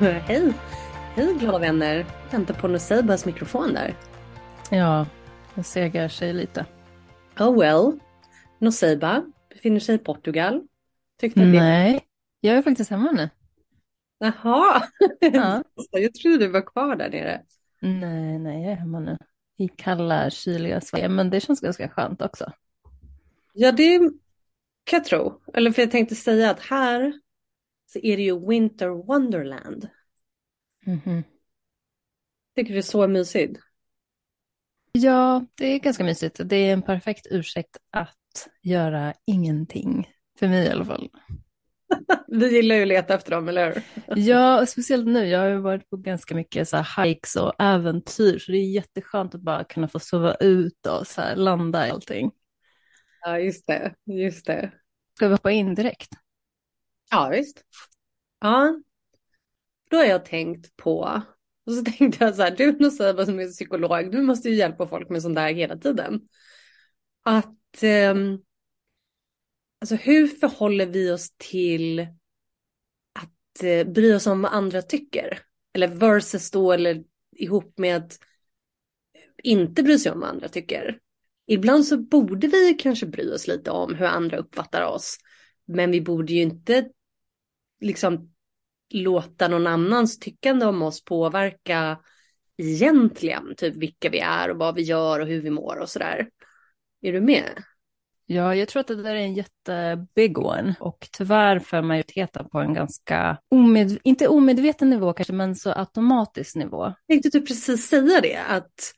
Hej! Hej glada vänner. Väntar på Noseibas mikrofon där. Ja, den segar sig lite. Oh well. Noseiba befinner sig i Portugal. Tyckte att det... Nej, jag är faktiskt hemma nu. Jaha! Ja. Jag trodde du var kvar där nere. Nej, nej, jag är hemma nu. I kalla, kyliga Sverige, men det känns ganska skönt också. Ja, det kan jag tro. Eller för jag tänkte säga att här så är det ju Winter Wonderland. Mhm. Tycker du det är så mysigt? Ja, det är ganska mysigt. Det är en perfekt ursäkt att göra ingenting. För mig i alla fall. Vi gillar ju att leta efter dem, eller hur? Ja, speciellt nu. Jag har ju varit på ganska mycket så här hikes och äventyr, så det är jätteskönt att bara kunna få sova ut och så här landa i allting. Ja, just det. Just det. Ska vi hoppa in direkt? Ja, visst. Ja, då har jag tänkt på, och så tänkte jag så här, du vad som är psykolog, du måste ju hjälpa folk med sånt där hela tiden. Att, eh, alltså hur förhåller vi oss till att eh, bry oss om vad andra tycker? Eller versus då, eller ihop med att inte bry sig om vad andra tycker. Ibland så borde vi kanske bry oss lite om hur andra uppfattar oss. Men vi borde ju inte liksom låta någon annans tyckande om oss påverka egentligen, typ vilka vi är och vad vi gör och hur vi mår och sådär. Är du med? Ja, jag tror att det där är en jättebig one och tyvärr för majoriteten på en ganska, omed, inte omedveten nivå kanske, men så automatisk nivå. Jag tänkte typ precis säga det, att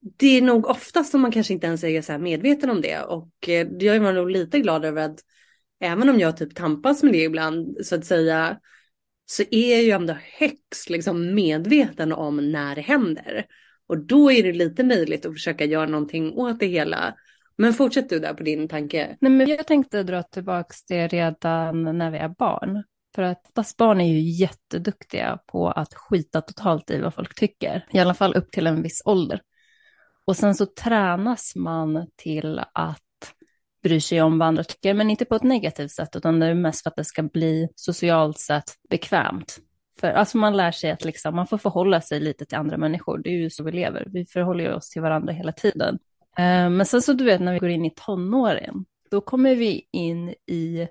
det är nog oftast som man kanske inte ens är så medveten om det och eh, jag är nog lite glad över att även om jag typ tampas med det ibland så att säga så är jag ju ändå högst liksom medveten om när det händer. Och då är det lite möjligt att försöka göra någonting åt det hela. Men fortsätt du där på din tanke. Nej, men jag tänkte dra tillbaka det redan när vi är barn. För att oftast barn är ju jätteduktiga på att skita totalt i vad folk tycker. I alla fall upp till en viss ålder. Och sen så tränas man till att bryr sig om vad andra tycker, men inte på ett negativt sätt, utan det är mest för att det ska bli socialt sett bekvämt. För alltså man lär sig att liksom, man får förhålla sig lite till andra människor, det är ju så vi lever, vi förhåller oss till varandra hela tiden. Eh, men sen så du vet när vi går in i tonåren, då kommer vi in i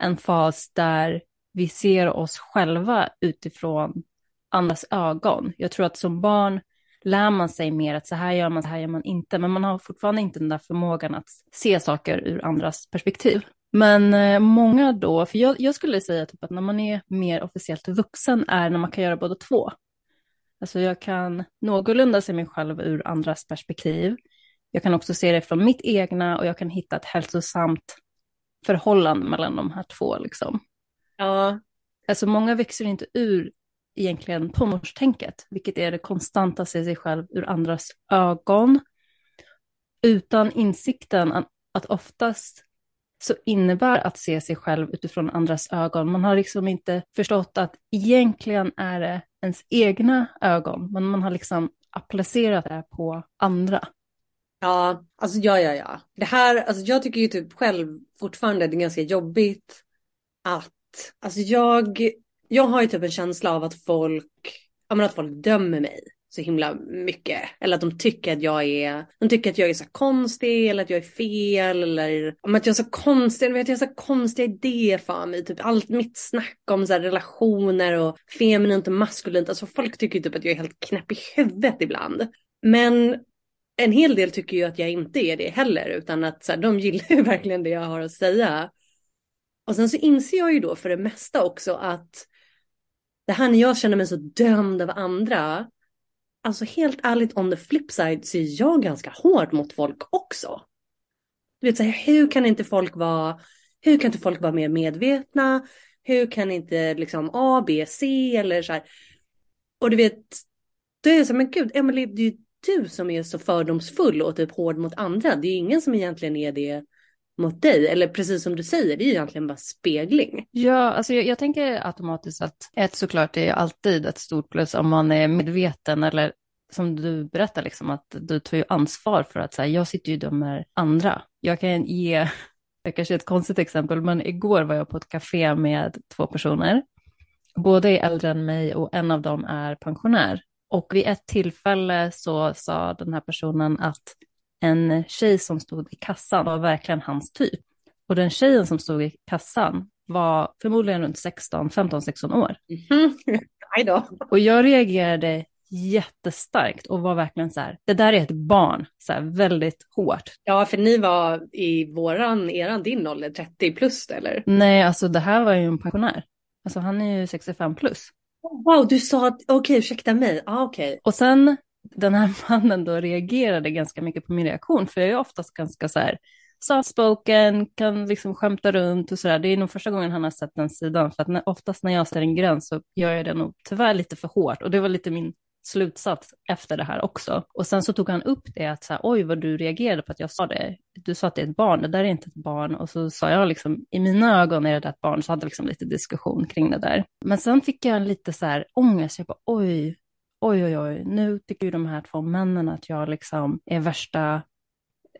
en fas där vi ser oss själva utifrån andras ögon. Jag tror att som barn lär man sig mer att så här gör man, så här gör man inte, men man har fortfarande inte den där förmågan att se saker ur andras perspektiv. Men eh, många då, för jag, jag skulle säga typ att när man är mer officiellt vuxen är när man kan göra båda två. Alltså jag kan någorlunda se mig själv ur andras perspektiv. Jag kan också se det från mitt egna och jag kan hitta ett hälsosamt förhållande mellan de här två. Liksom. Ja, Alltså många växer inte ur egentligen tonårstänket, vilket är det konstanta se sig själv ur andras ögon, utan insikten att, att oftast så innebär att se sig själv utifrån andras ögon. Man har liksom inte förstått att egentligen är det ens egna ögon, men man har liksom applicerat det på andra. ja, alltså ja, ja, ja. Det här, alltså jag tycker ju typ själv fortfarande det är ganska jobbigt att, alltså jag, jag har ju typ en känsla av att folk, ja men att folk dömer mig så himla mycket. Eller att de tycker att jag är, de tycker att jag är så konstig eller att jag är fel eller om att jag är så konstig, jag vet jag har så konstiga idéer för mig. Typ allt mitt snack om så här relationer och feminint och maskulint. Alltså folk tycker ju typ att jag är helt knäpp i huvudet ibland. Men en hel del tycker ju att jag inte är det heller utan att så här, de gillar ju verkligen det jag har att säga. Och sen så inser jag ju då för det mesta också att det här när jag känner mig så dömd av andra, alltså helt ärligt on the flip side så är jag ganska hård mot folk också. Du vet så här, hur kan inte folk vara, hur kan inte folk vara mer medvetna? Hur kan inte liksom A, B, C eller så här. Och du vet, då är jag så här men gud, Emily, det är ju du som är så fördomsfull och typ hård mot andra. Det är ju ingen som egentligen är det mot dig. Eller precis som du säger, det är ju egentligen bara spegling. Ja, alltså jag, jag tänker automatiskt att ett såklart är alltid ett stort plus om man är medveten eller som du berättar, liksom, att du tar ju ansvar för att så här, jag sitter ju och dömer andra. Jag kan ge, det kanske är ett konstigt exempel, men igår var jag på ett café med två personer. Båda är äldre än mig och en av dem är pensionär. Och vid ett tillfälle så sa den här personen att en tjej som stod i kassan var verkligen hans typ. Och den tjejen som stod i kassan var förmodligen runt 16, 15-16 år. Mm. Och jag reagerade jättestarkt och var verkligen så här, det där är ett barn, så här, väldigt hårt. Ja, för ni var i våran, eran, din ålder, 30 plus eller? Nej, alltså det här var ju en pensionär. Alltså han är ju 65 plus. Wow, du sa att, okej, okay, ursäkta mig, ah, okej. Okay. Och sen den här mannen då reagerade ganska mycket på min reaktion, för jag är oftast ganska så här soft-spoken, kan liksom skämta runt och sådär. Det är nog första gången han har sett den sidan, för att när, oftast när jag ser en gräns så gör jag det nog tyvärr lite för hårt. Och det var lite min slutsats efter det här också. Och sen så tog han upp det att så här, oj vad du reagerade på att jag sa det. Du sa att det är ett barn, det där är inte ett barn. Och så sa jag liksom, i mina ögon är det ett barn, så hade liksom lite diskussion kring det där. Men sen fick jag lite så här ångest, jag bara oj, oj oj oj, nu tycker ju de här två männen att jag liksom är värsta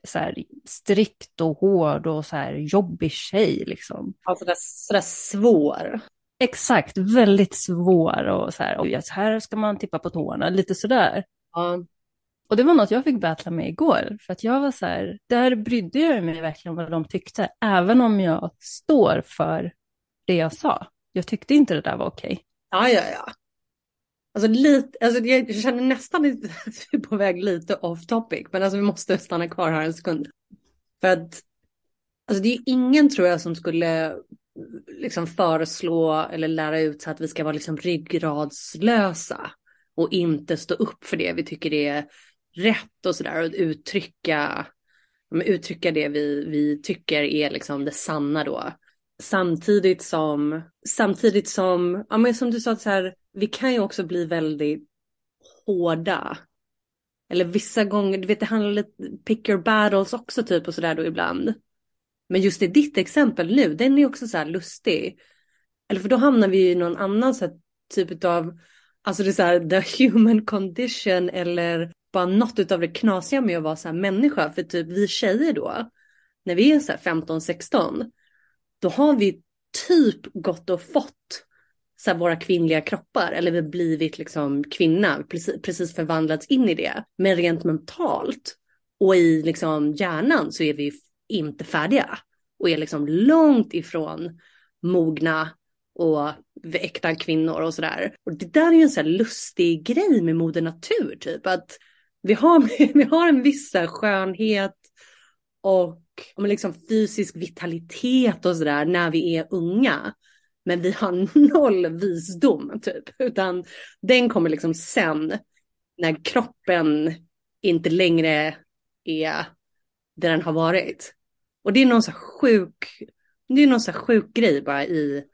så här, strikt och hård och så här jobbig tjej liksom. Alltså sådär, sådär svår. Exakt, väldigt svår och så här, oj, här ska man tippa på tårna, lite sådär. Ja. Och det var något jag fick battla med igår, för att jag var så här, där brydde jag mig verkligen vad de tyckte, även om jag står för det jag sa. Jag tyckte inte det där var okej. Okay. Ja, ja, ja. Alltså, lite, alltså jag känner nästan att vi är på väg lite off topic, men alltså vi måste stanna kvar här en sekund. För att alltså det är ingen tror jag som skulle liksom föreslå eller lära ut så att vi ska vara liksom ryggradslösa och inte stå upp för det vi tycker är rätt och sådär och uttrycka, uttrycka det vi, vi tycker är liksom det sanna då. Samtidigt som, samtidigt som, ja men som du sa så här, vi kan ju också bli väldigt hårda. Eller vissa gånger, du vet det handlar lite, pick your battles också typ och sådär då ibland. Men just i ditt exempel nu, den är också så här lustig. Eller för då hamnar vi i någon annan så typ av, alltså det är så här the human condition eller bara något av det knasiga med att vara så här människa. För typ vi tjejer då, när vi är så här 15-16, då har vi typ gått och fått så här, våra kvinnliga kroppar eller vi har blivit liksom kvinna, precis, precis förvandlats in i det. Men rent mentalt och i liksom hjärnan så är vi inte färdiga och är liksom långt ifrån mogna och äkta kvinnor och sådär. Och det där är ju en sån här lustig grej med moder natur typ att vi har, vi har en viss skönhet och liksom fysisk vitalitet och sådär när vi är unga. Men vi har noll visdom typ, utan den kommer liksom sen när kroppen inte längre är där den har varit. Och det är någon så sjuk, det är någon så sjuk grej bara i,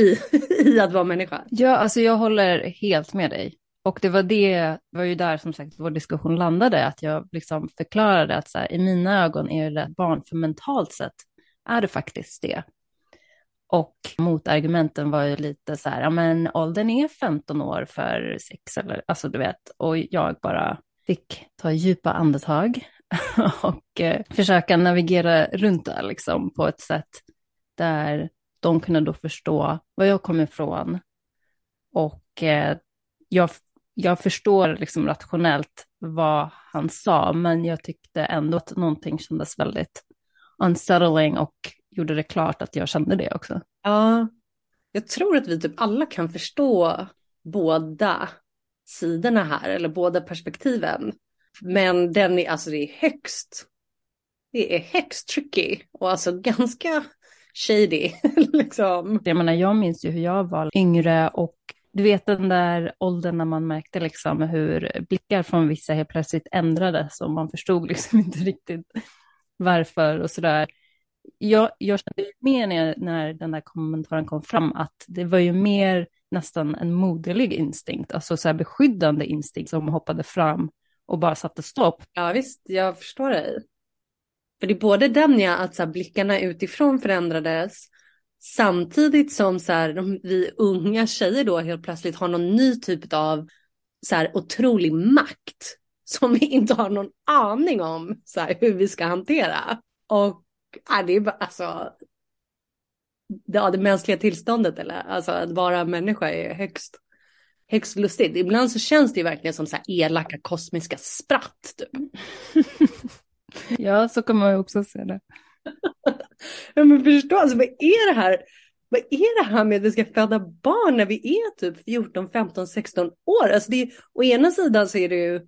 i, i att vara människa. Ja, alltså jag håller helt med dig. Och det var det, var ju där som sagt vår diskussion landade, att jag liksom förklarade att så här, i mina ögon är det ett barn, för mentalt sett är det faktiskt det. Och motargumenten var ju lite så här, ja men åldern är 15 år för sex, eller alltså du vet, och jag bara fick ta djupa andetag och eh, försöka navigera runt det liksom på ett sätt där de kunde då förstå var jag kom ifrån. Och eh, jag, jag förstår liksom rationellt vad han sa, men jag tyckte ändå att någonting kändes väldigt unsettling och gjorde det klart att jag kände det också. Ja, jag tror att vi typ alla kan förstå båda sidorna här, eller båda perspektiven. Men den är, alltså det är högst, det är högst tricky och alltså ganska shady. liksom. Jag menar, jag minns ju hur jag var yngre och du vet den där åldern när man märkte liksom hur blickar från vissa helt plötsligt ändrades och man förstod liksom inte riktigt varför och sådär. Jag, jag kände mer när, när den där kommentaren kom fram att det var ju mer nästan en moderlig instinkt, alltså så här beskyddande instinkt som hoppade fram och bara satte stopp. Ja visst, jag förstår dig. För det är både den ja, att så här, blickarna utifrån förändrades samtidigt som så här, de, vi unga tjejer då helt plötsligt har någon ny typ av så här, otrolig makt som vi inte har någon aning om så här, hur vi ska hantera. Och ja, det är bara alltså ja, det mänskliga tillståndet eller alltså att vara människa är högst, högst lustigt. Ibland så känns det ju verkligen som så här elaka kosmiska spratt. Typ. ja, så kan man ju också se det. ja, men förstå, alltså vad är det här? Vad är det här med att vi ska föda barn när vi är typ 14, 15, 16 år? Alltså det å ena sidan så är det ju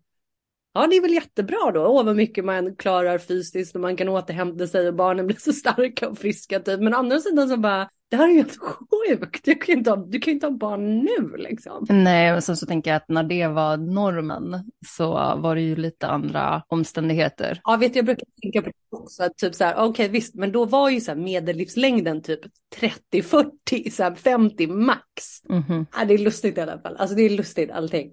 Ja, det är väl jättebra då. Åh, vad mycket man klarar fysiskt och man kan återhämta sig och barnen blir så starka och friska typ. Men å andra sidan så bara, det här är ju helt sjukt. Du kan ju inte ha, du kan inte ha barn nu liksom. Nej, och sen så tänker jag att när det var normen så var det ju lite andra omständigheter. Ja, vet du, jag brukar tänka på det också, att typ så här, okej okay, visst, men då var ju så här medellivslängden typ 30-40, så här 50 max. Mm -hmm. ja, det är lustigt i alla fall. Alltså det är lustigt allting.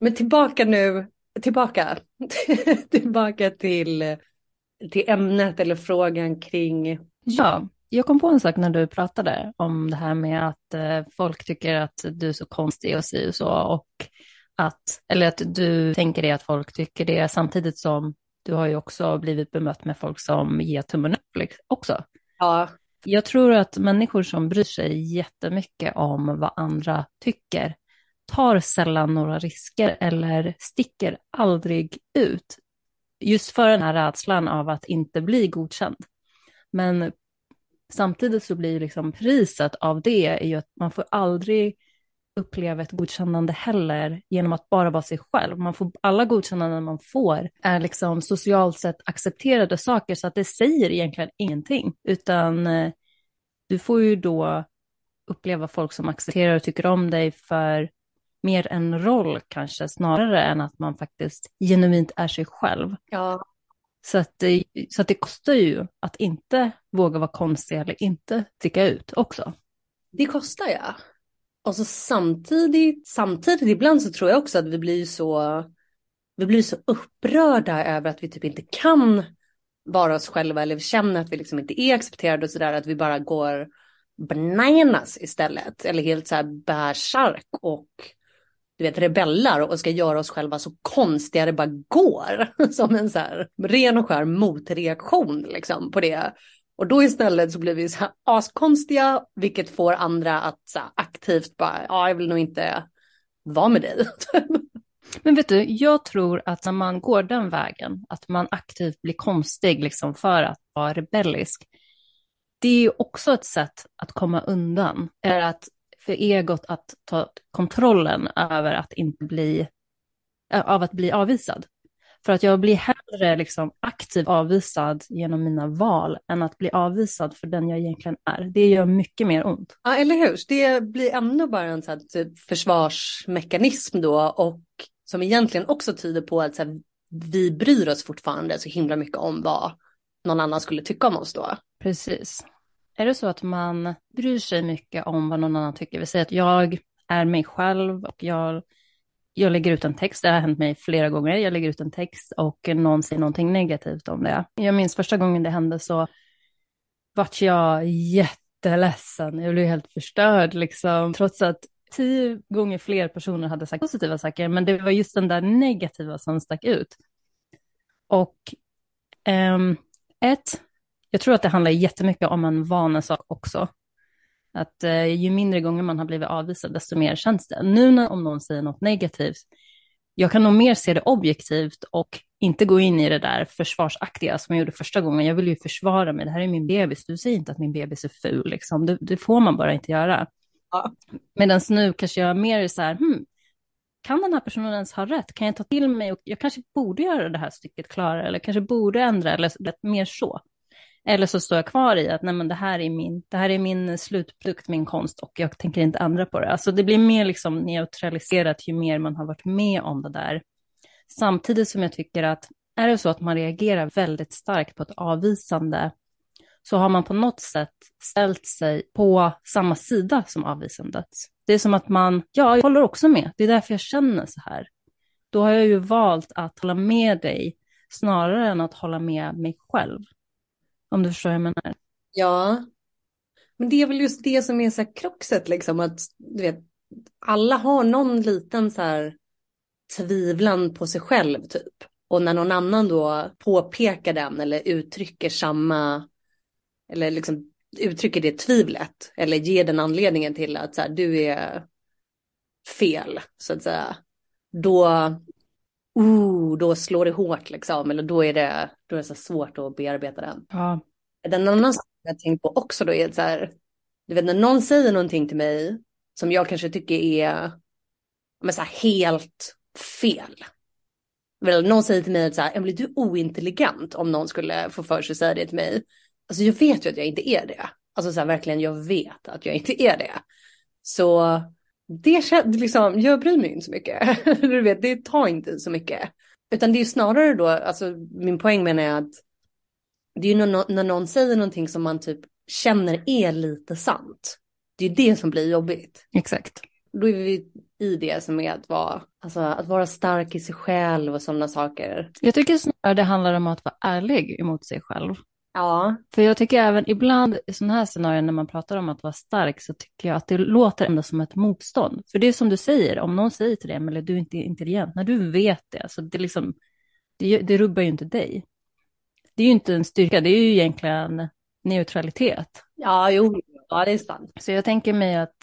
Men tillbaka nu tillbaka, tillbaka till, till ämnet eller frågan kring... Ja, jag kom på en sak när du pratade om det här med att eh, folk tycker att du är så konstig och si och så och att, eller att du tänker dig att folk tycker det samtidigt som du har ju också blivit bemött med folk som ger tummen upp också. Ja. Jag tror att människor som bryr sig jättemycket om vad andra tycker tar sällan några risker eller sticker aldrig ut. Just för den här rädslan av att inte bli godkänd. Men samtidigt så blir liksom priset av det är ju att man får aldrig uppleva ett godkännande heller genom att bara vara sig själv. Man får, alla godkännanden man får är liksom socialt sett accepterade saker så att det säger egentligen ingenting. Utan eh, du får ju då uppleva folk som accepterar och tycker om dig för mer en roll kanske, snarare än att man faktiskt genuint är sig själv. Ja. Så att, det, så att det kostar ju att inte våga vara konstig eller inte sticka ut också. Det kostar ja. Och så samtidigt, samtidigt ibland så tror jag också att vi blir så, vi blir så upprörda över att vi typ inte kan vara oss själva eller vi känner att vi liksom inte är accepterade och sådär, att vi bara går bananas istället. Eller helt så här bärsark och du vet, rebellar och ska göra oss själva så konstiga det bara går. Som en så här ren och skär motreaktion liksom på det. Och då istället så blir vi så här askonstiga, vilket får andra att så här, aktivt bara, ja, jag vill nog inte vara med dig. Men vet du, jag tror att när man går den vägen, att man aktivt blir konstig liksom för att vara rebellisk, det är också ett sätt att komma undan. Är att för egot att ta kontrollen över att inte bli, av att bli avvisad. För att jag blir hellre liksom aktivt avvisad genom mina val än att bli avvisad för den jag egentligen är. Det gör mycket mer ont. Ja, eller hur? Det blir ännu bara en så typ försvarsmekanism då och som egentligen också tyder på att så här, vi bryr oss fortfarande så himla mycket om vad någon annan skulle tycka om oss då. Precis. Är det så att man bryr sig mycket om vad någon annan tycker? Vi säger att jag är mig själv och jag, jag lägger ut en text, det har hänt mig flera gånger, jag lägger ut en text och någon säger någonting negativt om det. Jag minns första gången det hände så vart jag jätteledsen, jag blev helt förstörd liksom, trots att tio gånger fler personer hade sagt positiva saker, men det var just den där negativa som stack ut. Och um, ett, jag tror att det handlar jättemycket om en vanesak också. Att eh, ju mindre gånger man har blivit avvisad, desto mer känns det. Nu när, om någon säger något negativt, jag kan nog mer se det objektivt och inte gå in i det där försvarsaktiga som jag gjorde första gången. Jag vill ju försvara mig, det här är min bebis, du säger inte att min bebis är ful, liksom. det, det får man bara inte göra. Ja. Medan nu kanske jag mer är så här, hmm, kan den här personen ens ha rätt? Kan jag ta till mig och jag kanske borde göra det här stycket klarare eller kanske borde ändra eller mer så. Eller så står jag kvar i att nej, men det, här är min, det här är min slutprodukt, min konst och jag tänker inte ändra på det. Alltså det blir mer liksom neutraliserat ju mer man har varit med om det där. Samtidigt som jag tycker att är det så att man reagerar väldigt starkt på ett avvisande så har man på något sätt ställt sig på samma sida som avvisandet. Det är som att man, ja, jag håller också med, det är därför jag känner så här. Då har jag ju valt att hålla med dig snarare än att hålla med mig själv. Om du förstår vad jag menar. Ja, men det är väl just det som är så här kruxet, liksom att du vet, alla har någon liten så här tvivlan på sig själv typ. Och när någon annan då påpekar den eller uttrycker samma, eller liksom uttrycker det tvivlet eller ger den anledningen till att så här, du är fel så att säga. Då, uh, då slår det hårt liksom, eller då är det, då är det så svårt att bearbeta den. Ja. Den annan sak jag tänkt på också då är så här, du vet när någon säger någonting till mig som jag kanske tycker är men så här, helt fel. Eller någon säger till mig så här, Emily, du är ointelligent om någon skulle få för sig att säga det till mig. Alltså jag vet ju att jag inte är det. Alltså så här, verkligen, jag vet att jag inte är det. Så det känns liksom, jag bryr mig inte så mycket. du vet, det tar inte så mycket. Utan det är snarare då, alltså min poäng menar jag att det är ju när, när någon säger någonting som man typ känner är lite sant. Det är det som blir jobbigt. Exakt. Då är vi i det som är att vara, alltså, att vara stark i sig själv och sådana saker. Jag tycker snarare det handlar om att vara ärlig emot sig själv. Ja. För jag tycker även ibland i sådana här scenarier när man pratar om att vara stark så tycker jag att det låter ändå som ett motstånd. För det är som du säger, om någon säger till dig, eller du är inte intelligent, när du vet det, så det, liksom, det, det rubbar ju inte dig. Det är ju inte en styrka, det är ju egentligen neutralitet. Ja, jo, ja det är sant. Så jag tänker mig att,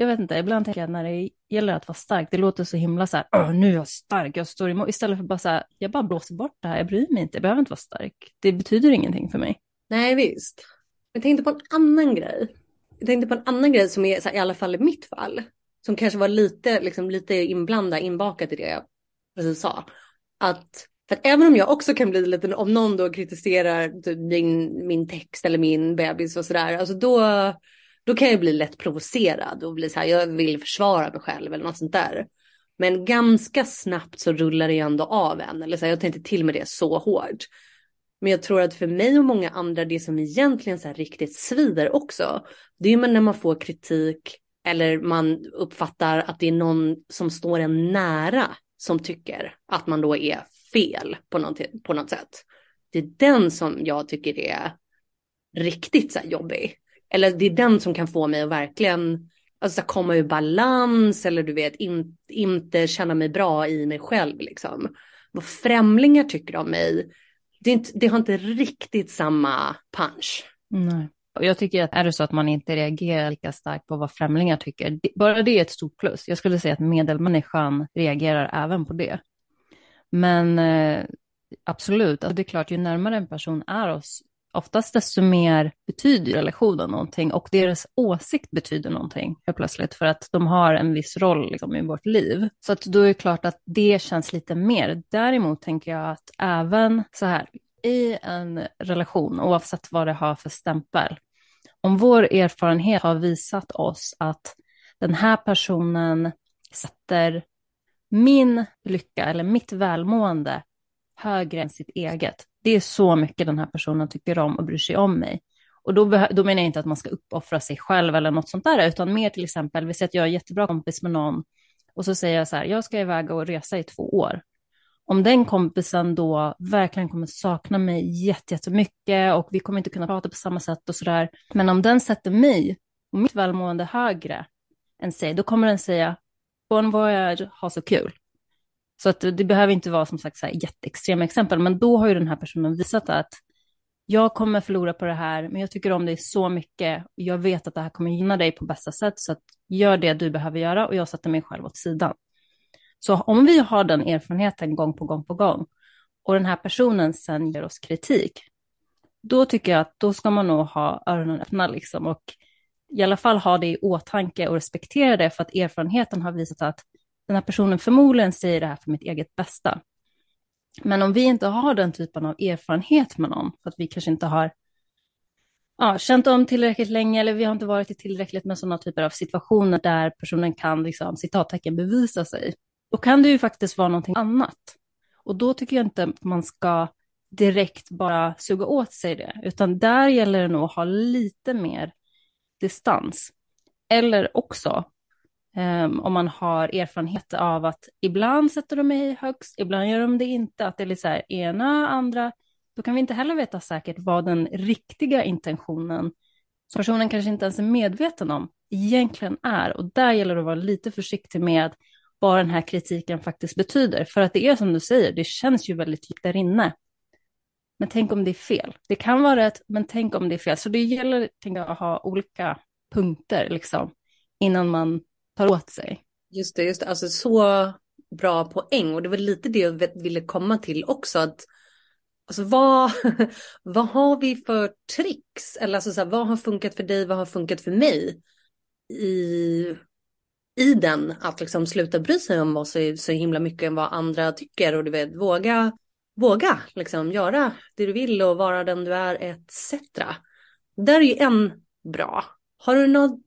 jag vet inte, ibland tänker jag när det gäller att vara stark, det låter så himla så här, nu är jag stark, jag står emot, istället för bara så här, jag bara blåser bort det här, jag bryr mig inte, jag behöver inte vara stark. Det betyder ingenting för mig. Nej, visst. Jag tänkte på en annan grej. Jag tänkte på en annan grej som är, här, i alla fall i mitt fall, som kanske var lite, liksom, lite inblandad, inbakat i det jag precis sa. Att för att även om jag också kan bli lite, om någon då kritiserar typ min, min text eller min bebis och sådär, alltså då, då kan jag bli lätt provocerad och bli så här, jag vill försvara mig själv eller något sånt där. Men ganska snabbt så rullar det ju ändå av en, eller så här, jag tänkte till med det så hårt. Men jag tror att för mig och många andra, det som egentligen så här riktigt svider också, det är ju när man får kritik eller man uppfattar att det är någon som står en nära som tycker att man då är fel på något, på något sätt. Det är den som jag tycker är riktigt så jobbig. Eller det är den som kan få mig att verkligen alltså, komma ur balans eller du vet in, inte känna mig bra i mig själv. Liksom. Vad främlingar tycker om mig, det, inte, det har inte riktigt samma punch. Nej. Och jag tycker att är det så att man inte reagerar lika starkt på vad främlingar tycker, bara det är ett stort plus. Jag skulle säga att medelmänniskan reagerar även på det. Men eh, absolut, alltså det är klart, ju närmare en person är oss, oftast desto mer betyder relationen någonting och deras åsikt betyder någonting helt plötsligt för att de har en viss roll liksom, i vårt liv. Så att då är det klart att det känns lite mer. Däremot tänker jag att även så här, i en relation, oavsett vad det har för stämpel, om vår erfarenhet har visat oss att den här personen sätter min lycka eller mitt välmående högre än sitt eget. Det är så mycket den här personen tycker om och bryr sig om mig. Och då, då menar jag inte att man ska uppoffra sig själv eller något sånt där, utan mer till exempel, vi säger att jag är jättebra kompis med någon och så säger jag så här, jag ska iväg och resa i två år. Om den kompisen då verkligen kommer sakna mig jättemycket och vi kommer inte kunna prata på samma sätt och så där, men om den sätter mig och mitt välmående högre än sig, då kommer den säga, Bon voyage, ha så kul. Så att det behöver inte vara som sagt så här jätteextrema exempel, men då har ju den här personen visat att jag kommer förlora på det här, men jag tycker om dig så mycket. Jag vet att det här kommer gynna dig på bästa sätt, så att gör det du behöver göra och jag sätter mig själv åt sidan. Så om vi har den erfarenheten gång på gång på gång och den här personen sen ger oss kritik, då tycker jag att då ska man nog ha öronen öppna liksom och i alla fall ha det i åtanke och respektera det för att erfarenheten har visat att den här personen förmodligen säger det här för mitt eget bästa. Men om vi inte har den typen av erfarenhet med någon, för att vi kanske inte har ja, känt om tillräckligt länge eller vi har inte varit i tillräckligt med sådana typer av situationer där personen kan liksom, citattecken bevisa sig. Då kan det ju faktiskt vara någonting annat. Och då tycker jag inte att man ska direkt bara suga åt sig det, utan där gäller det nog att ha lite mer distans. Eller också, um, om man har erfarenhet av att ibland sätter de mig högst, ibland gör de det inte, att det är lite så här ena, andra, då kan vi inte heller veta säkert vad den riktiga intentionen, som personen kanske inte ens är medveten om, egentligen är. Och där gäller det att vara lite försiktig med vad den här kritiken faktiskt betyder. För att det är som du säger, det känns ju väldigt djupt där inne. Men tänk om det är fel. Det kan vara rätt, men tänk om det är fel. Så det gäller tänker jag, att ha olika punkter liksom, innan man tar åt sig. Just det, just det. Alltså så bra poäng. Och det var lite det jag ville komma till också. Att, alltså vad, vad har vi för tricks? Eller alltså så här, vad har funkat för dig? Vad har funkat för mig? I, i den att liksom sluta bry sig om vad så, så himla mycket än vad andra tycker. Och du vet, våga våga liksom göra det du vill och vara den du är etc. Där är ju en bra. Har du något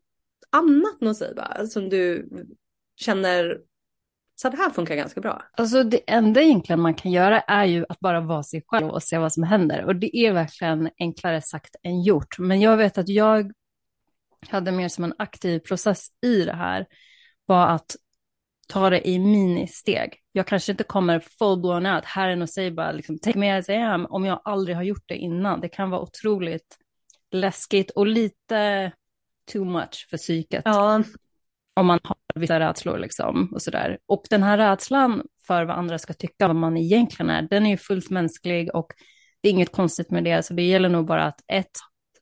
annat att som du känner så det här funkar ganska bra? Alltså det enda egentligen man kan göra är ju att bara vara sig själv och se vad som händer. Och det är verkligen enklare sagt än gjort. Men jag vet att jag hade mer som en aktiv process i det här var att ta det i ministeg. Jag kanske inte kommer full blown out, herren och säger bara liksom, take me as I am, om jag aldrig har gjort det innan. Det kan vara otroligt läskigt och lite too much för psyket. Ja. Om man har vissa rädslor liksom och sådär. Och den här rädslan för vad andra ska tycka om man egentligen är, den är ju fullt mänsklig och det är inget konstigt med det. Så det gäller nog bara att ett,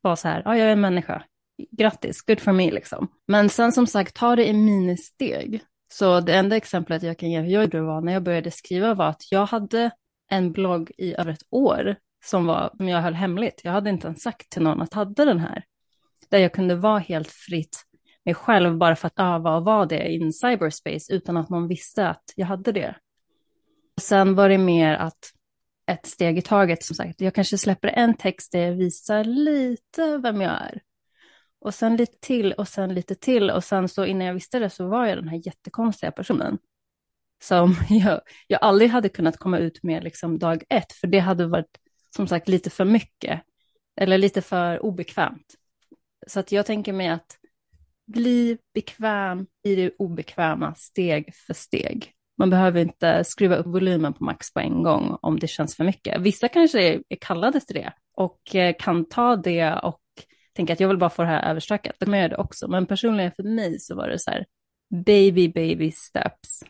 vara så här, ja jag är en människa, grattis, good for me liksom. Men sen som sagt, ta det i ministeg. Så det enda exemplet jag kan ge hur jag gjorde var när jag började skriva var att jag hade en blogg i över ett år som, var, som jag höll hemligt. Jag hade inte ens sagt till någon att jag hade den här. Där jag kunde vara helt fritt mig själv bara för att öva och vara det i cyberspace utan att någon visste att jag hade det. Och sen var det mer att ett steg i taget som sagt. Jag kanske släpper en text där jag visar lite vem jag är. Och sen lite till och sen lite till och sen så innan jag visste det så var jag den här jättekonstiga personen. Som jag, jag aldrig hade kunnat komma ut med liksom dag ett, för det hade varit som sagt lite för mycket. Eller lite för obekvämt. Så att jag tänker mig att bli bekväm i det obekväma steg för steg. Man behöver inte skruva upp volymen på max på en gång om det känns för mycket. Vissa kanske är kallade till det och eh, kan ta det och tänka att jag vill bara få det här överstökat. Då kan det också. Men personligen för mig så var det så här baby, baby steps.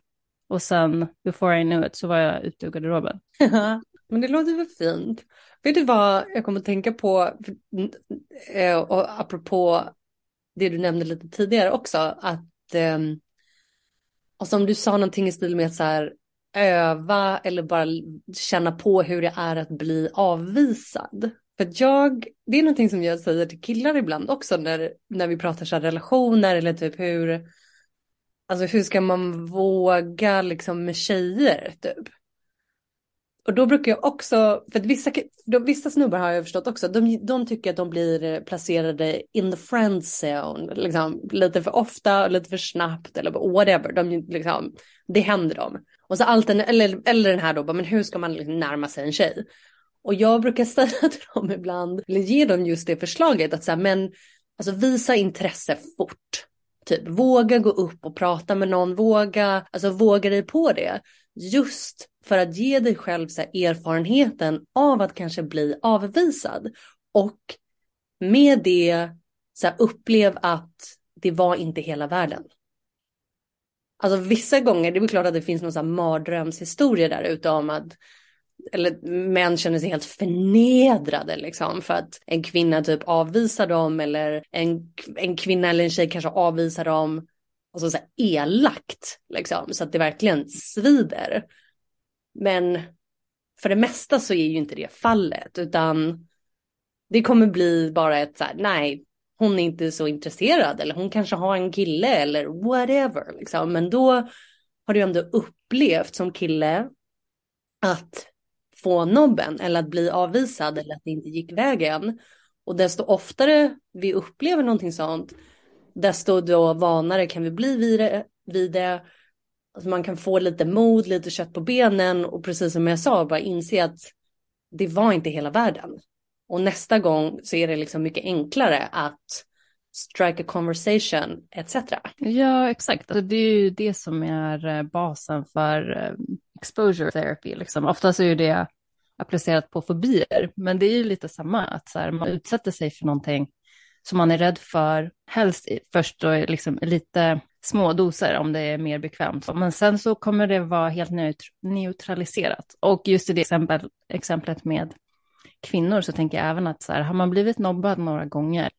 Och sen before I knew it så var jag ute ur garderoben. men det låter väl fint. Vet du vad jag kommer att tänka på, eh, och apropå det du nämnde lite tidigare också, att ehm, alltså Och som du sa någonting i stil med att så här, öva eller bara känna på hur det är att bli avvisad. För att jag, det är någonting som jag säger till killar ibland också när, när vi pratar så relationer eller typ hur, alltså hur ska man våga liksom med tjejer typ. Och då brukar jag också, för att vissa, de, vissa snubbar har jag förstått också, de, de tycker att de blir eh, placerade in the friend zone, liksom, lite för ofta, lite för snabbt eller whatever. De, liksom, det händer dem. Och så allt eller, eller den här då, men hur ska man liksom närma sig en tjej? Och jag brukar säga till dem ibland, eller ge dem just det förslaget, att så här, men alltså visa intresse fort. Typ våga gå upp och prata med någon, våga, alltså våga dig på det. Just för att ge dig själv så här, erfarenheten av att kanske bli avvisad. Och med det så här, upplev att det var inte hela världen. Alltså vissa gånger, det är klart att det finns någon så här mardrömshistoria där ute om att eller män känner sig helt förnedrade liksom för att en kvinna typ avvisar dem eller en, en kvinna eller en tjej kanske avvisar dem alltså så här elakt liksom så att det verkligen svider. Men för det mesta så är ju inte det fallet utan det kommer bli bara ett så här, nej, hon är inte så intresserad eller hon kanske har en kille eller whatever liksom. Men då har du ändå upplevt som kille att få nobben eller att bli avvisad eller att det inte gick vägen. Och desto oftare vi upplever någonting sånt, desto då vanare kan vi bli vid det. Vid det. Alltså man kan få lite mod, lite kött på benen och precis som jag sa, bara inse att det var inte hela världen. Och nästa gång så är det liksom mycket enklare att strike a conversation etc. Ja, exakt. Alltså, det är ju det som är eh, basen för eh, exposure therapy. Liksom. Oftast är det applicerat på fobier, men det är ju lite samma, att så här, man utsätter sig för någonting som man är rädd för, helst först då liksom lite små doser om det är mer bekvämt. Men sen så kommer det vara helt neutraliserat. Och just i det exempel, exemplet med kvinnor så tänker jag även att så här, har man blivit nobbad några gånger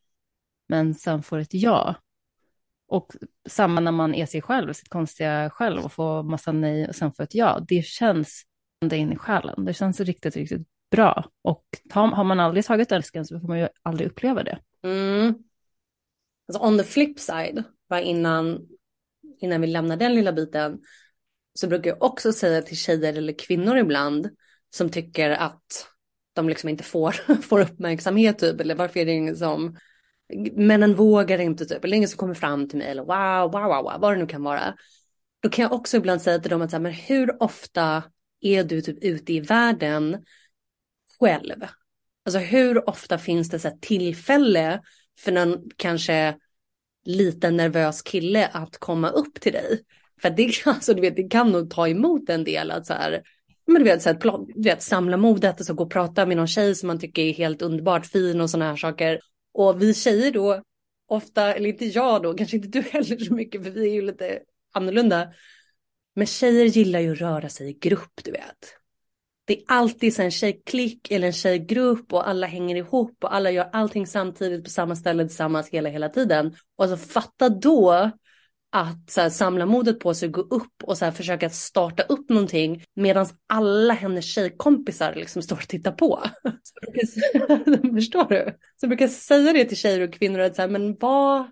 men sen får ett ja. Och samma när man är sig själv, sitt konstiga själv och får massa nej och sen får ett ja. Det känns ända in i själen. Det känns riktigt, riktigt bra. Och har man aldrig tagit älskan så får man ju aldrig uppleva det. Mm. Alltså on the flip side, bara innan, innan vi lämnar den lilla biten, så brukar jag också säga till tjejer eller kvinnor ibland som tycker att de liksom inte får, får uppmärksamhet typ, eller varför är det ingen som, männen vågar inte typ, eller ingen som kommer fram till mig, eller wow, wow, wow, wow vad det nu kan vara. Då kan jag också ibland säga till dem att så här, men hur ofta är du typ ute i världen själv? Alltså hur ofta finns det så här tillfälle för någon kanske liten nervös kille att komma upp till dig? För det, alltså, du vet, det kan nog ta emot en del att så här, men du vet, så här, du vet, samla modet, och så gå och prata med någon tjej som man tycker är helt underbart fin och sådana här saker. Och vi tjejer då, ofta, eller inte jag då, kanske inte du heller så mycket, för vi är ju lite annorlunda. Men tjejer gillar ju att röra sig i grupp, du vet. Det är alltid en tjejklick eller en tjejgrupp och alla hänger ihop och alla gör allting samtidigt på samma ställe tillsammans hela, hela tiden. Och så fatta då att så här, samla modet på sig, gå upp och så här, försöka starta upp någonting medan alla hennes tjejkompisar liksom står och tittar på. Så förstår du? Så jag brukar säga det till tjejer och kvinnor att så här, men vad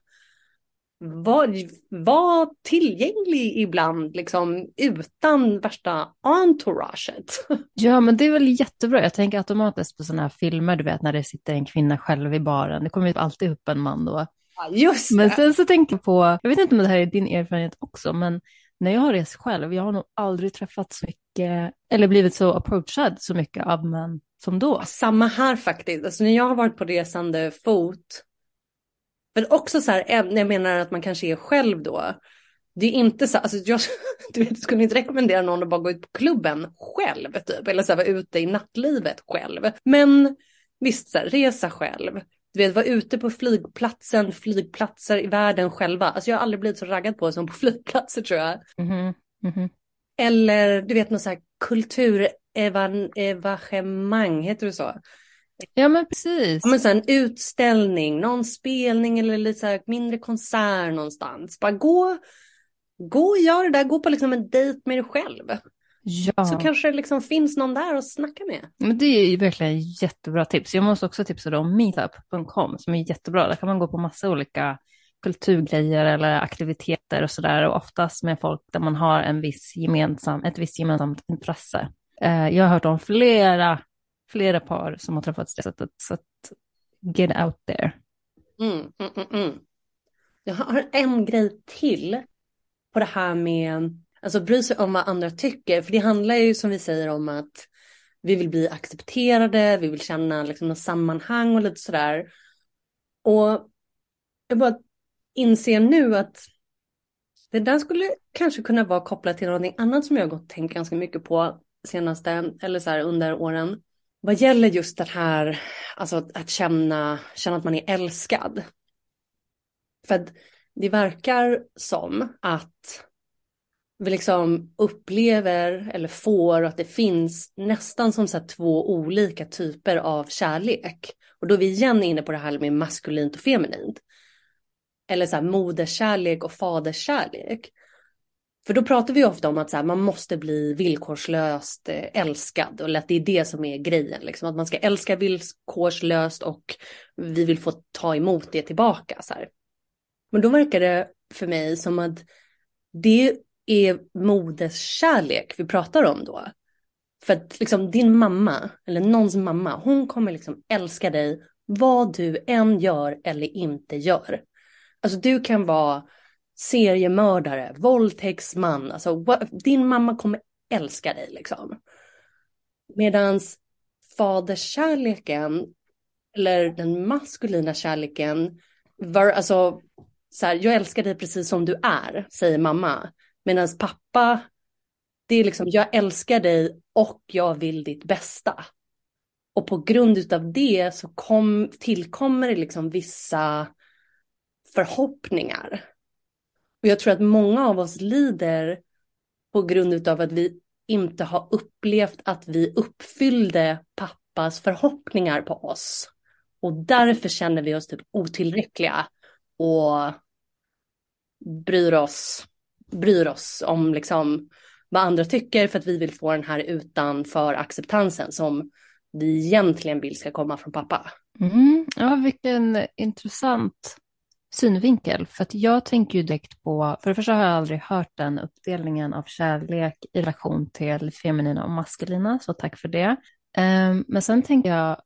var, var tillgänglig ibland liksom utan värsta entouraget. Ja, men det är väl jättebra. Jag tänker automatiskt på sådana här filmer, du vet när det sitter en kvinna själv i baren. Det kommer ju alltid upp en man då. Ja, just det. Men sen så tänker jag på, jag vet inte om det här är din erfarenhet också, men när jag har rest själv, jag har nog aldrig träffat så mycket, eller blivit så approachad så mycket av män som då. Samma här faktiskt. Alltså när jag har varit på resande fot men också så här, jag menar att man kanske är själv då. Det är inte så, alltså jag du vet, skulle inte rekommendera någon att bara gå ut på klubben själv typ, eller så här, vara ute i nattlivet själv. Men visst, så här, resa själv. Du vet, vara ute på flygplatsen, flygplatser i världen själva. Alltså jag har aldrig blivit så raggad på som på flygplatser tror jag. Mm -hmm. Mm -hmm. Eller du vet något så här kulturevenemang, heter det så? Ja men precis. Ja, men så en utställning, någon spelning eller lite så mindre konsert någonstans. Bara gå, gå och gör det där, gå på liksom en dejt med dig själv. Ja. Så kanske det liksom finns någon där att snacka med. Men det är ju verkligen jättebra tips. Jag måste också tipsa om meetup.com som är jättebra. Där kan man gå på massa olika kulturgrejer eller aktiviteter och sådär. Och oftast med folk där man har en viss gemensam, ett visst gemensamt intresse. Eh, jag har hört om flera flera par som har träffats det sättet. Så att get out there. Mm, mm, mm, mm, Jag har en grej till på det här med alltså bry sig om vad andra tycker. För det handlar ju som vi säger om att vi vill bli accepterade, vi vill känna liksom något sammanhang och lite sådär. Och jag bara inser nu att det där skulle kanske kunna vara kopplat till någonting annat som jag har gått och tänkt ganska mycket på senaste, eller så här under åren vad gäller just det här, alltså att, att känna, känna att man är älskad. För att det verkar som att vi liksom upplever eller får att det finns nästan som så två olika typer av kärlek. Och då är vi igen inne på det här med maskulint och feminint. Eller så här moderskärlek och faderskärlek. För då pratar vi ofta om att så här, man måste bli villkorslöst eh, älskad och att det är det som är grejen. Liksom. Att man ska älska villkorslöst och vi vill få ta emot det tillbaka. Så här. Men då verkar det för mig som att det är moderskärlek vi pratar om då. För att liksom din mamma, eller någons mamma, hon kommer liksom älska dig vad du än gör eller inte gör. Alltså du kan vara seriemördare, våldtäktsman, alltså din mamma kommer älska dig liksom. Medans faderskärleken, eller den maskulina kärleken, var, alltså, så här, jag älskar dig precis som du är, säger mamma. Medan pappa, det är liksom, jag älskar dig och jag vill ditt bästa. Och på grund av det så kom, tillkommer det liksom vissa förhoppningar. Och jag tror att många av oss lider på grund av att vi inte har upplevt att vi uppfyllde pappas förhoppningar på oss. Och därför känner vi oss typ otillräckliga och bryr oss, bryr oss om liksom vad andra tycker för att vi vill få den här utanför acceptansen som vi egentligen vill ska komma från pappa. Mm, ja, vilken intressant synvinkel. För att jag tänker ju direkt på, för det första har jag aldrig hört den uppdelningen av kärlek i relation till feminina och maskulina, så tack för det. Ehm, men sen tänker jag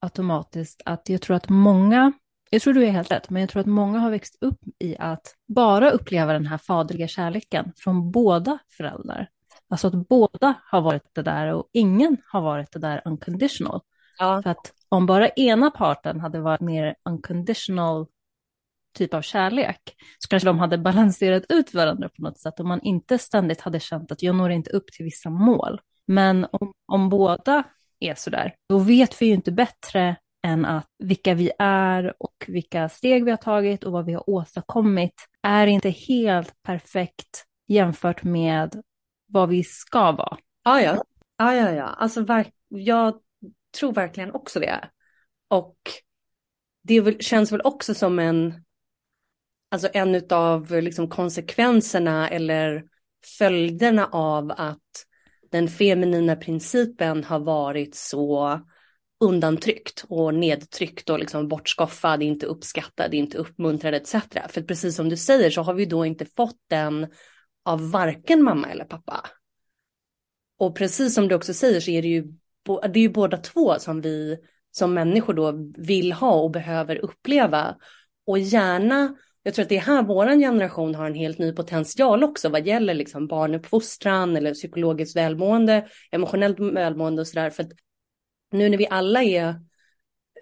automatiskt att jag tror att många, jag tror du är helt rätt, men jag tror att många har växt upp i att bara uppleva den här faderliga kärleken från båda föräldrar. Alltså att båda har varit det där och ingen har varit det där unconditional. Ja. För att om bara ena parten hade varit mer unconditional typ av kärlek så kanske de hade balanserat ut varandra på något sätt om man inte ständigt hade känt att jag når inte upp till vissa mål. Men om, om båda är sådär, då vet vi ju inte bättre än att vilka vi är och vilka steg vi har tagit och vad vi har åstadkommit är inte helt perfekt jämfört med vad vi ska vara. Ja, ja. Ja, ja, ja. Alltså, jag tror verkligen också det. Och det känns väl också som en, alltså en av liksom konsekvenserna eller följderna av att den feminina principen har varit så undantryckt och nedtryckt och liksom bortskoffad, inte uppskattad, inte uppmuntrad etc. För precis som du säger så har vi då inte fått den av varken mamma eller pappa. Och precis som du också säger så är det ju, det är ju båda två som vi som människor då vill ha och behöver uppleva. Och gärna, jag tror att det är här vår generation har en helt ny potential också vad gäller liksom barnuppfostran eller psykologiskt välmående, emotionellt välmående och sådär. För att nu när vi alla är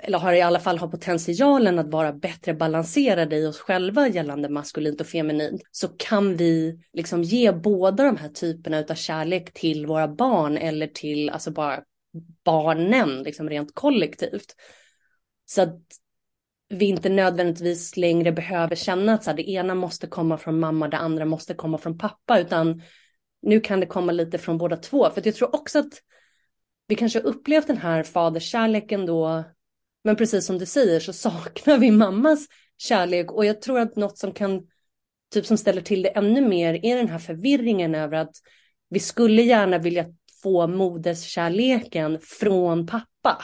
eller har i alla fall har potentialen att vara bättre balanserade i oss själva gällande maskulint och feminint så kan vi liksom ge båda de här typerna av kärlek till våra barn eller till alltså bara barnen liksom rent kollektivt. Så att vi inte nödvändigtvis längre behöver känna att så här, det ena måste komma från mamma, det andra måste komma från pappa, utan nu kan det komma lite från båda två. För jag tror också att vi kanske har upplevt den här faderskärleken då men precis som du säger så saknar vi mammas kärlek och jag tror att något som kan, typ som ställer till det ännu mer är den här förvirringen över att vi skulle gärna vilja få moderskärleken från pappa.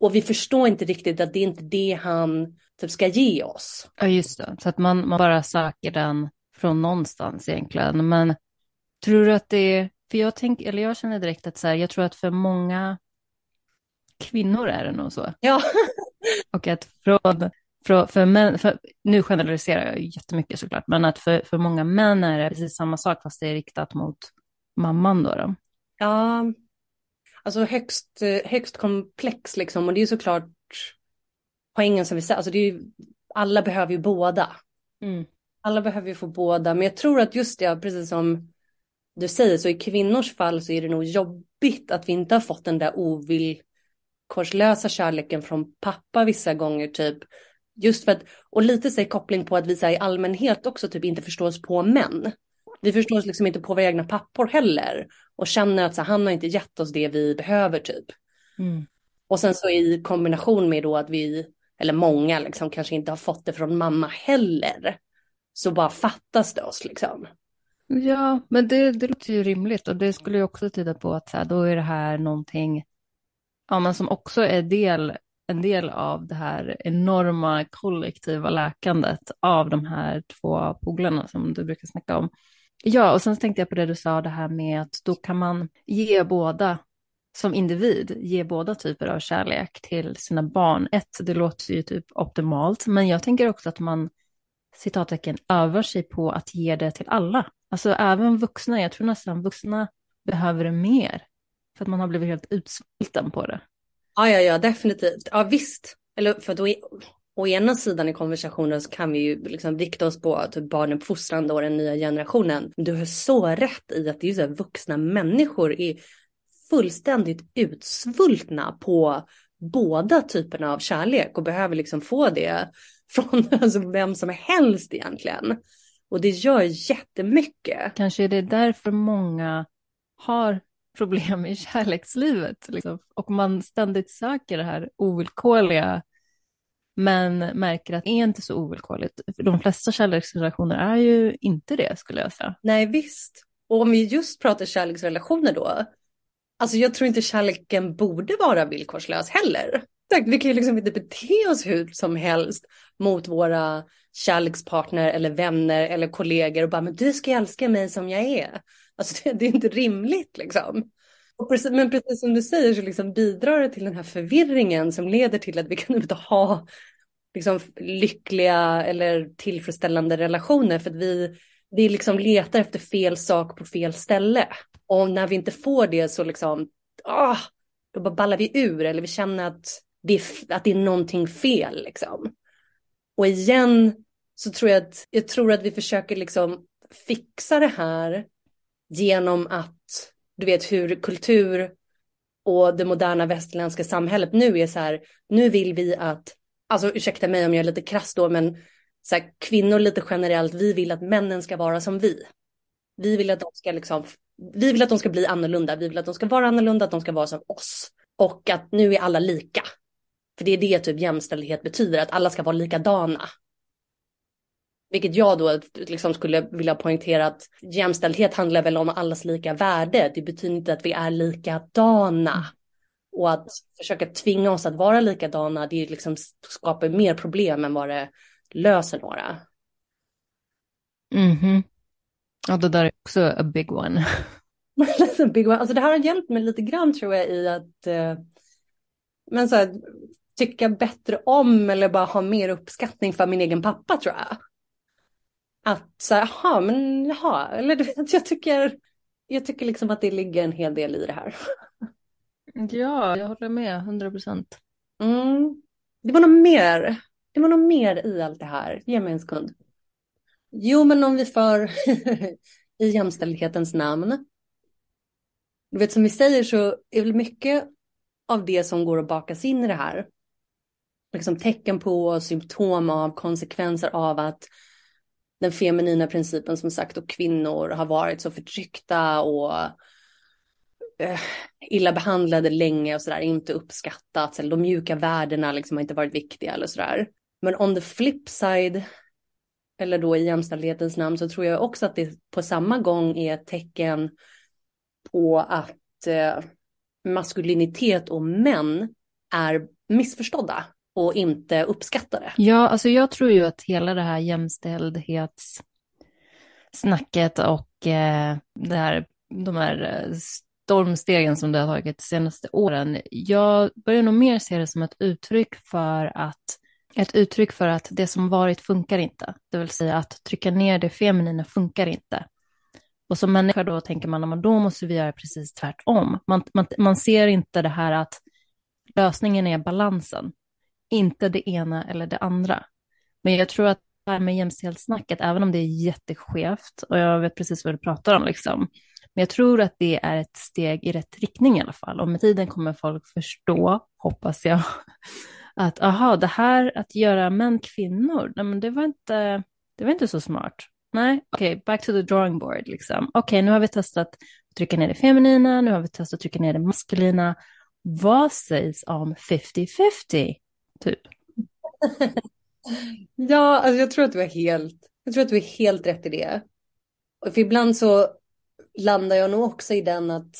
Och vi förstår inte riktigt att det är inte det han typ ska ge oss. Ja, just det. Så att man, man bara söker den från någonstans egentligen. Men tror du att det är, för jag tänker, eller jag känner direkt att så här, jag tror att för många kvinnor är det nog så. Ja. och att från, för, för män, för, nu generaliserar jag jättemycket såklart, men att för, för många män är det precis samma sak fast det är riktat mot mamman då. då. Ja, alltså högst, högst komplex liksom och det är såklart poängen som vi säger, alltså det är ju, alla behöver ju båda. Mm. Alla behöver ju få båda, men jag tror att just det, precis som du säger, så i kvinnors fall så är det nog jobbigt att vi inte har fått den där ovill, korslösa kärleken från pappa vissa gånger typ. Just för att, och lite så koppling på att vi i allmänhet också typ inte förstår oss på män. Vi förstår oss liksom inte på våra egna pappor heller. Och känner att så, han har inte gett oss det vi behöver typ. Mm. Och sen så i kombination med då att vi, eller många liksom kanske inte har fått det från mamma heller. Så bara fattas det oss liksom. Ja, men det, det låter ju rimligt och det skulle ju också tyda på att så här, då är det här någonting ja, men som också är del, en del av det här enorma kollektiva läkandet av de här två polarna som du brukar snacka om. Ja, och sen tänkte jag på det du sa, det här med att då kan man ge båda som individ ge båda typer av kärlek till sina barn. Ett, det låter ju typ optimalt, men jag tänker också att man citattecken övar sig på att ge det till alla. Alltså även vuxna, jag tror nästan vuxna behöver det mer. För att man har blivit helt utsvulten på det. Ja, ja, ja, definitivt. Ja, visst. Eller för då, å ena sidan i konversationen så kan vi ju liksom rikta oss på typ barnuppfostrande och den nya generationen. Men du har så rätt i att det är så här, vuxna människor är fullständigt utsvultna på båda typerna av kärlek och behöver liksom få det från alltså vem som helst egentligen. Och det gör jättemycket. Kanske är det därför många har problem i kärlekslivet. Liksom. Och man ständigt söker det här ovillkorliga men märker att det är inte så ovillkorligt. De flesta kärleksrelationer är ju inte det skulle jag säga. Nej visst. Och om vi just pratar kärleksrelationer då. Alltså jag tror inte kärleken borde vara villkorslös heller. Vi kan ju liksom inte bete oss hur som helst mot våra kärlekspartner eller vänner eller kollegor och bara men du ska älska mig som jag är. Alltså det, det är inte rimligt liksom. Precis, men precis som du säger så liksom bidrar det till den här förvirringen som leder till att vi kan inte ha liksom, lyckliga eller tillfredsställande relationer för att vi, vi liksom letar efter fel sak på fel ställe. Och när vi inte får det så liksom, ah, då bara ballar vi ur eller vi känner att det är, att det är någonting fel liksom. Och igen så tror jag att, jag tror att vi försöker liksom fixa det här genom att du vet hur kultur och det moderna västerländska samhället nu är så här, nu vill vi att, alltså ursäkta mig om jag är lite krass då, men så här, kvinnor lite generellt, vi vill att männen ska vara som vi. Vi vill att de ska liksom, vi vill att de ska bli annorlunda, vi vill att de ska vara annorlunda, att de ska vara som oss. Och att nu är alla lika. För det är det typ jämställdhet betyder, att alla ska vara likadana. Vilket jag då liksom skulle vilja poängtera att jämställdhet handlar väl om allas lika värde. Det betyder inte att vi är likadana. Och att försöka tvinga oss att vara likadana, det liksom skapar mer problem än vad det löser några. Mm -hmm. Ja, det där är också a big one. big one. Alltså det här har hjälpt mig lite grann tror jag i att eh, men så här, tycka bättre om eller bara ha mer uppskattning för min egen pappa tror jag att så här, jaha, men jaha, eller du vet, jag tycker, jag tycker liksom att det ligger en hel del i det här. Ja, jag håller med, 100 procent. Mm. Det var nog mer, det var nog mer i allt det här, ge mig en sekund. Jo, men om vi för i jämställdhetens namn. Du vet som vi säger så är väl mycket av det som går att bakas in i det här. Liksom tecken på, symptom av, konsekvenser av att den feminina principen som sagt och kvinnor har varit så förtryckta och eh, illa behandlade länge och sådär, inte uppskattats eller de mjuka värdena liksom har inte varit viktiga eller sådär. Men on the flip side, eller då i jämställdhetens namn, så tror jag också att det på samma gång är ett tecken på att eh, maskulinitet och män är missförstådda och inte uppskattar det. Ja, alltså jag tror ju att hela det här jämställdhetssnacket och eh, det här, de här eh, stormstegen som det har tagit de senaste åren, jag börjar nog mer se det som ett uttryck för att ett uttryck för att det som varit funkar inte. Det vill säga att trycka ner det feminina funkar inte. Och som människa då tänker man att då måste vi göra precis tvärtom. Man, man, man ser inte det här att lösningen är balansen inte det ena eller det andra. Men jag tror att det här med jämställdhetssnacket, även om det är jätteskevt, och jag vet precis vad du pratar om, liksom, men jag tror att det är ett steg i rätt riktning i alla fall. Och med tiden kommer folk förstå, hoppas jag, att aha, det här att göra män kvinnor, nej, men det, var inte, det var inte så smart. Nej, okej, okay, back to the drawing board. Liksom. Okej, okay, nu har vi testat att trycka ner det feminina, nu har vi testat att trycka ner det maskulina. Vad sägs om 50-50? Typ. ja, alltså jag tror att du är helt, jag tror att du är helt rätt i det. Och för ibland så landar jag nog också i den att,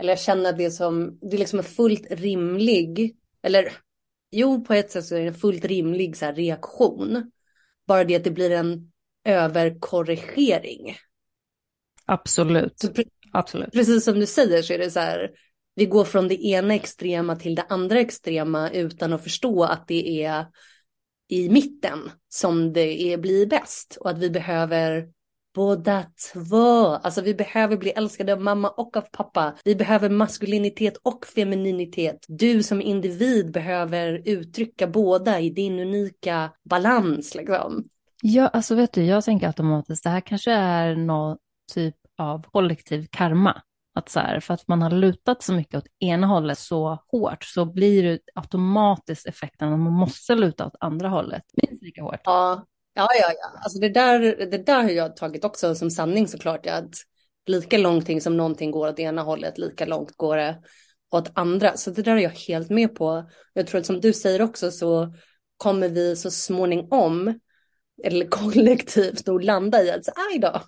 eller jag känner att det som, det liksom är fullt rimlig, eller jo på ett sätt så är det en fullt rimlig så här, reaktion. Bara det att det blir en överkorrigering. Absolut. Absolut. Precis som du säger så är det så här, vi går från det ena extrema till det andra extrema utan att förstå att det är i mitten som det är, blir bäst och att vi behöver båda två. Alltså vi behöver bli älskade av mamma och av pappa. Vi behöver maskulinitet och femininitet. Du som individ behöver uttrycka båda i din unika balans liksom. Ja, alltså vet du, jag tänker automatiskt, det här kanske är någon typ av kollektiv karma. Att så här, för att man har lutat så mycket åt ena hållet så hårt så blir det automatiskt effekten att man måste luta åt andra hållet minst lika hårt. Ja, ja, ja. ja. Alltså det, där, det där har jag tagit också som sanning såklart. Att lika långt som någonting går åt ena hållet, lika långt går det åt andra. Så det där är jag helt med på. Jag tror att som du säger också så kommer vi så småningom eller kollektivt nog landa i att så, aj då,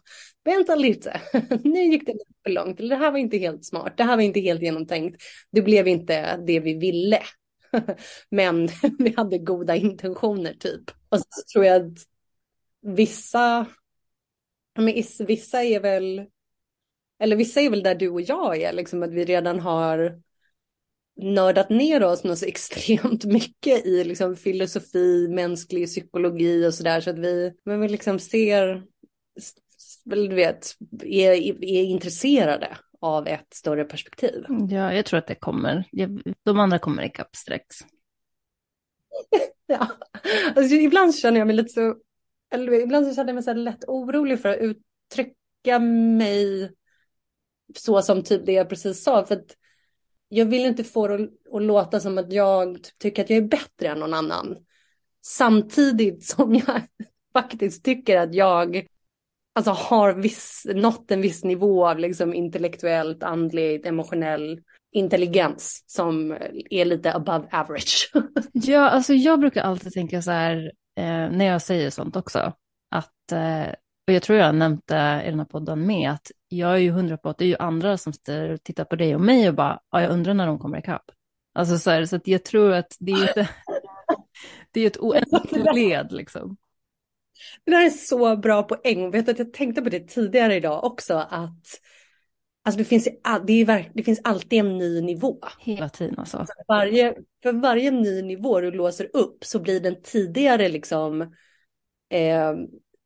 vänta lite, nu gick det lite för långt, eller det här var inte helt smart, det här var inte helt genomtänkt, det blev inte det vi ville. Men vi hade goda intentioner typ. Och så tror jag att vissa, men vissa är väl, eller vissa är väl där du och jag är, liksom att vi redan har nördat ner oss något så extremt mycket i liksom filosofi, mänsklig psykologi och sådär. Så att vi, men vi liksom ser, du vet, är, är intresserade av ett större perspektiv. Ja, jag tror att det kommer. De andra kommer ikapp strax. ja, alltså, ibland känner jag mig lite så, eller ibland så känner jag mig så lätt orolig för att uttrycka mig så som typ det jag precis sa. För att jag vill inte få det att låta som att jag tycker att jag är bättre än någon annan. Samtidigt som jag faktiskt tycker att jag alltså, har viss, nått en viss nivå av liksom, intellektuellt, andligt, emotionell intelligens som är lite above average. ja, alltså jag brukar alltid tänka så här eh, när jag säger sånt också, att eh, och jag tror jag nämnde i den här podden med att jag är ju hundra på att det är ju andra som tittar på dig och mig och bara, ja, jag undrar när de kommer ikapp. Alltså så, här, så att jag tror att det är inte, det är ett oändligt led liksom. Det där är så bra poäng. Vet att jag tänkte på det tidigare idag också att Alltså det finns, det, är, det finns alltid en ny nivå. Hela tiden alltså. För varje, för varje ny nivå du låser upp så blir den tidigare liksom eh,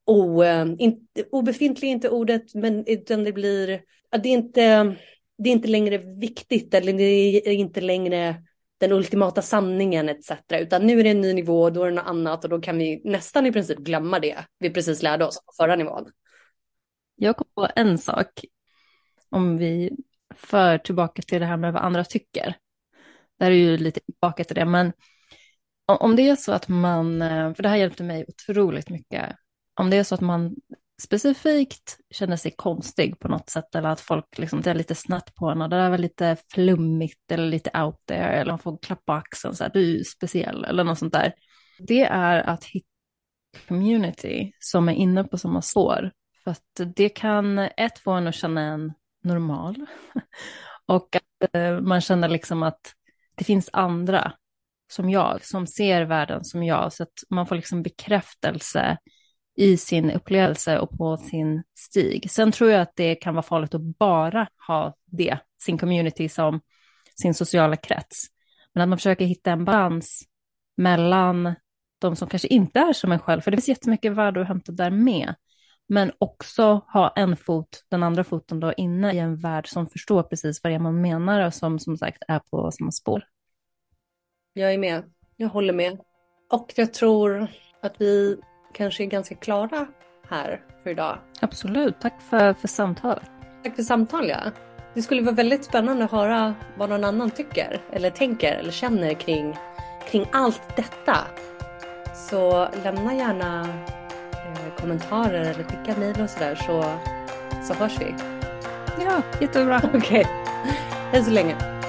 o, in, obefintlig inte ordet, men utan det blir, det är inte, det är inte längre viktigt eller det är inte längre den ultimata sanningen etc. Utan nu är det en ny nivå, då är det något annat och då kan vi nästan i princip glömma det vi precis lärde oss på förra nivån. Jag kom på en sak, om vi för tillbaka till det här med vad andra tycker. Det här är ju lite tillbaka till det, men om det är så att man, eh, för det här hjälpte mig otroligt mycket om det är så att man specifikt känner sig konstig på något sätt eller att folk liksom, det är lite snett på en och det är väl lite flummigt eller lite out there eller man får klappa axeln så här, du är speciell eller något sånt där. Det är att hitta community som är inne på samma spår. För att det kan ett få en att känna en normal och att eh, man känner liksom att det finns andra som jag, som ser världen som jag, så att man får liksom bekräftelse i sin upplevelse och på sin stig. Sen tror jag att det kan vara farligt att bara ha det, sin community som sin sociala krets. Men att man försöker hitta en balans mellan de som kanske inte är som en själv, för det finns jättemycket värde att hämta där med. Men också ha en fot, den andra foten då inne i en värld som förstår precis vad det är man menar och som som sagt är på samma spår. Jag är med, jag håller med. Och jag tror att vi kanske är ganska klara här för idag. Absolut, tack för, för samtalet. Tack för samtalet. Ja. Det skulle vara väldigt spännande att höra vad någon annan tycker eller tänker eller känner kring, kring allt detta. Så lämna gärna eh, kommentarer eller skicka mejl och sådär så, så hörs vi. Ja, jättebra. Okej, okay. hej så länge.